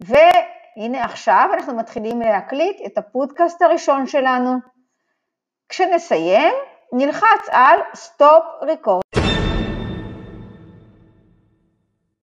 והנה עכשיו אנחנו מתחילים להקליט את הפודקאסט הראשון שלנו. כשנסיים, נלחץ על Stop Recording.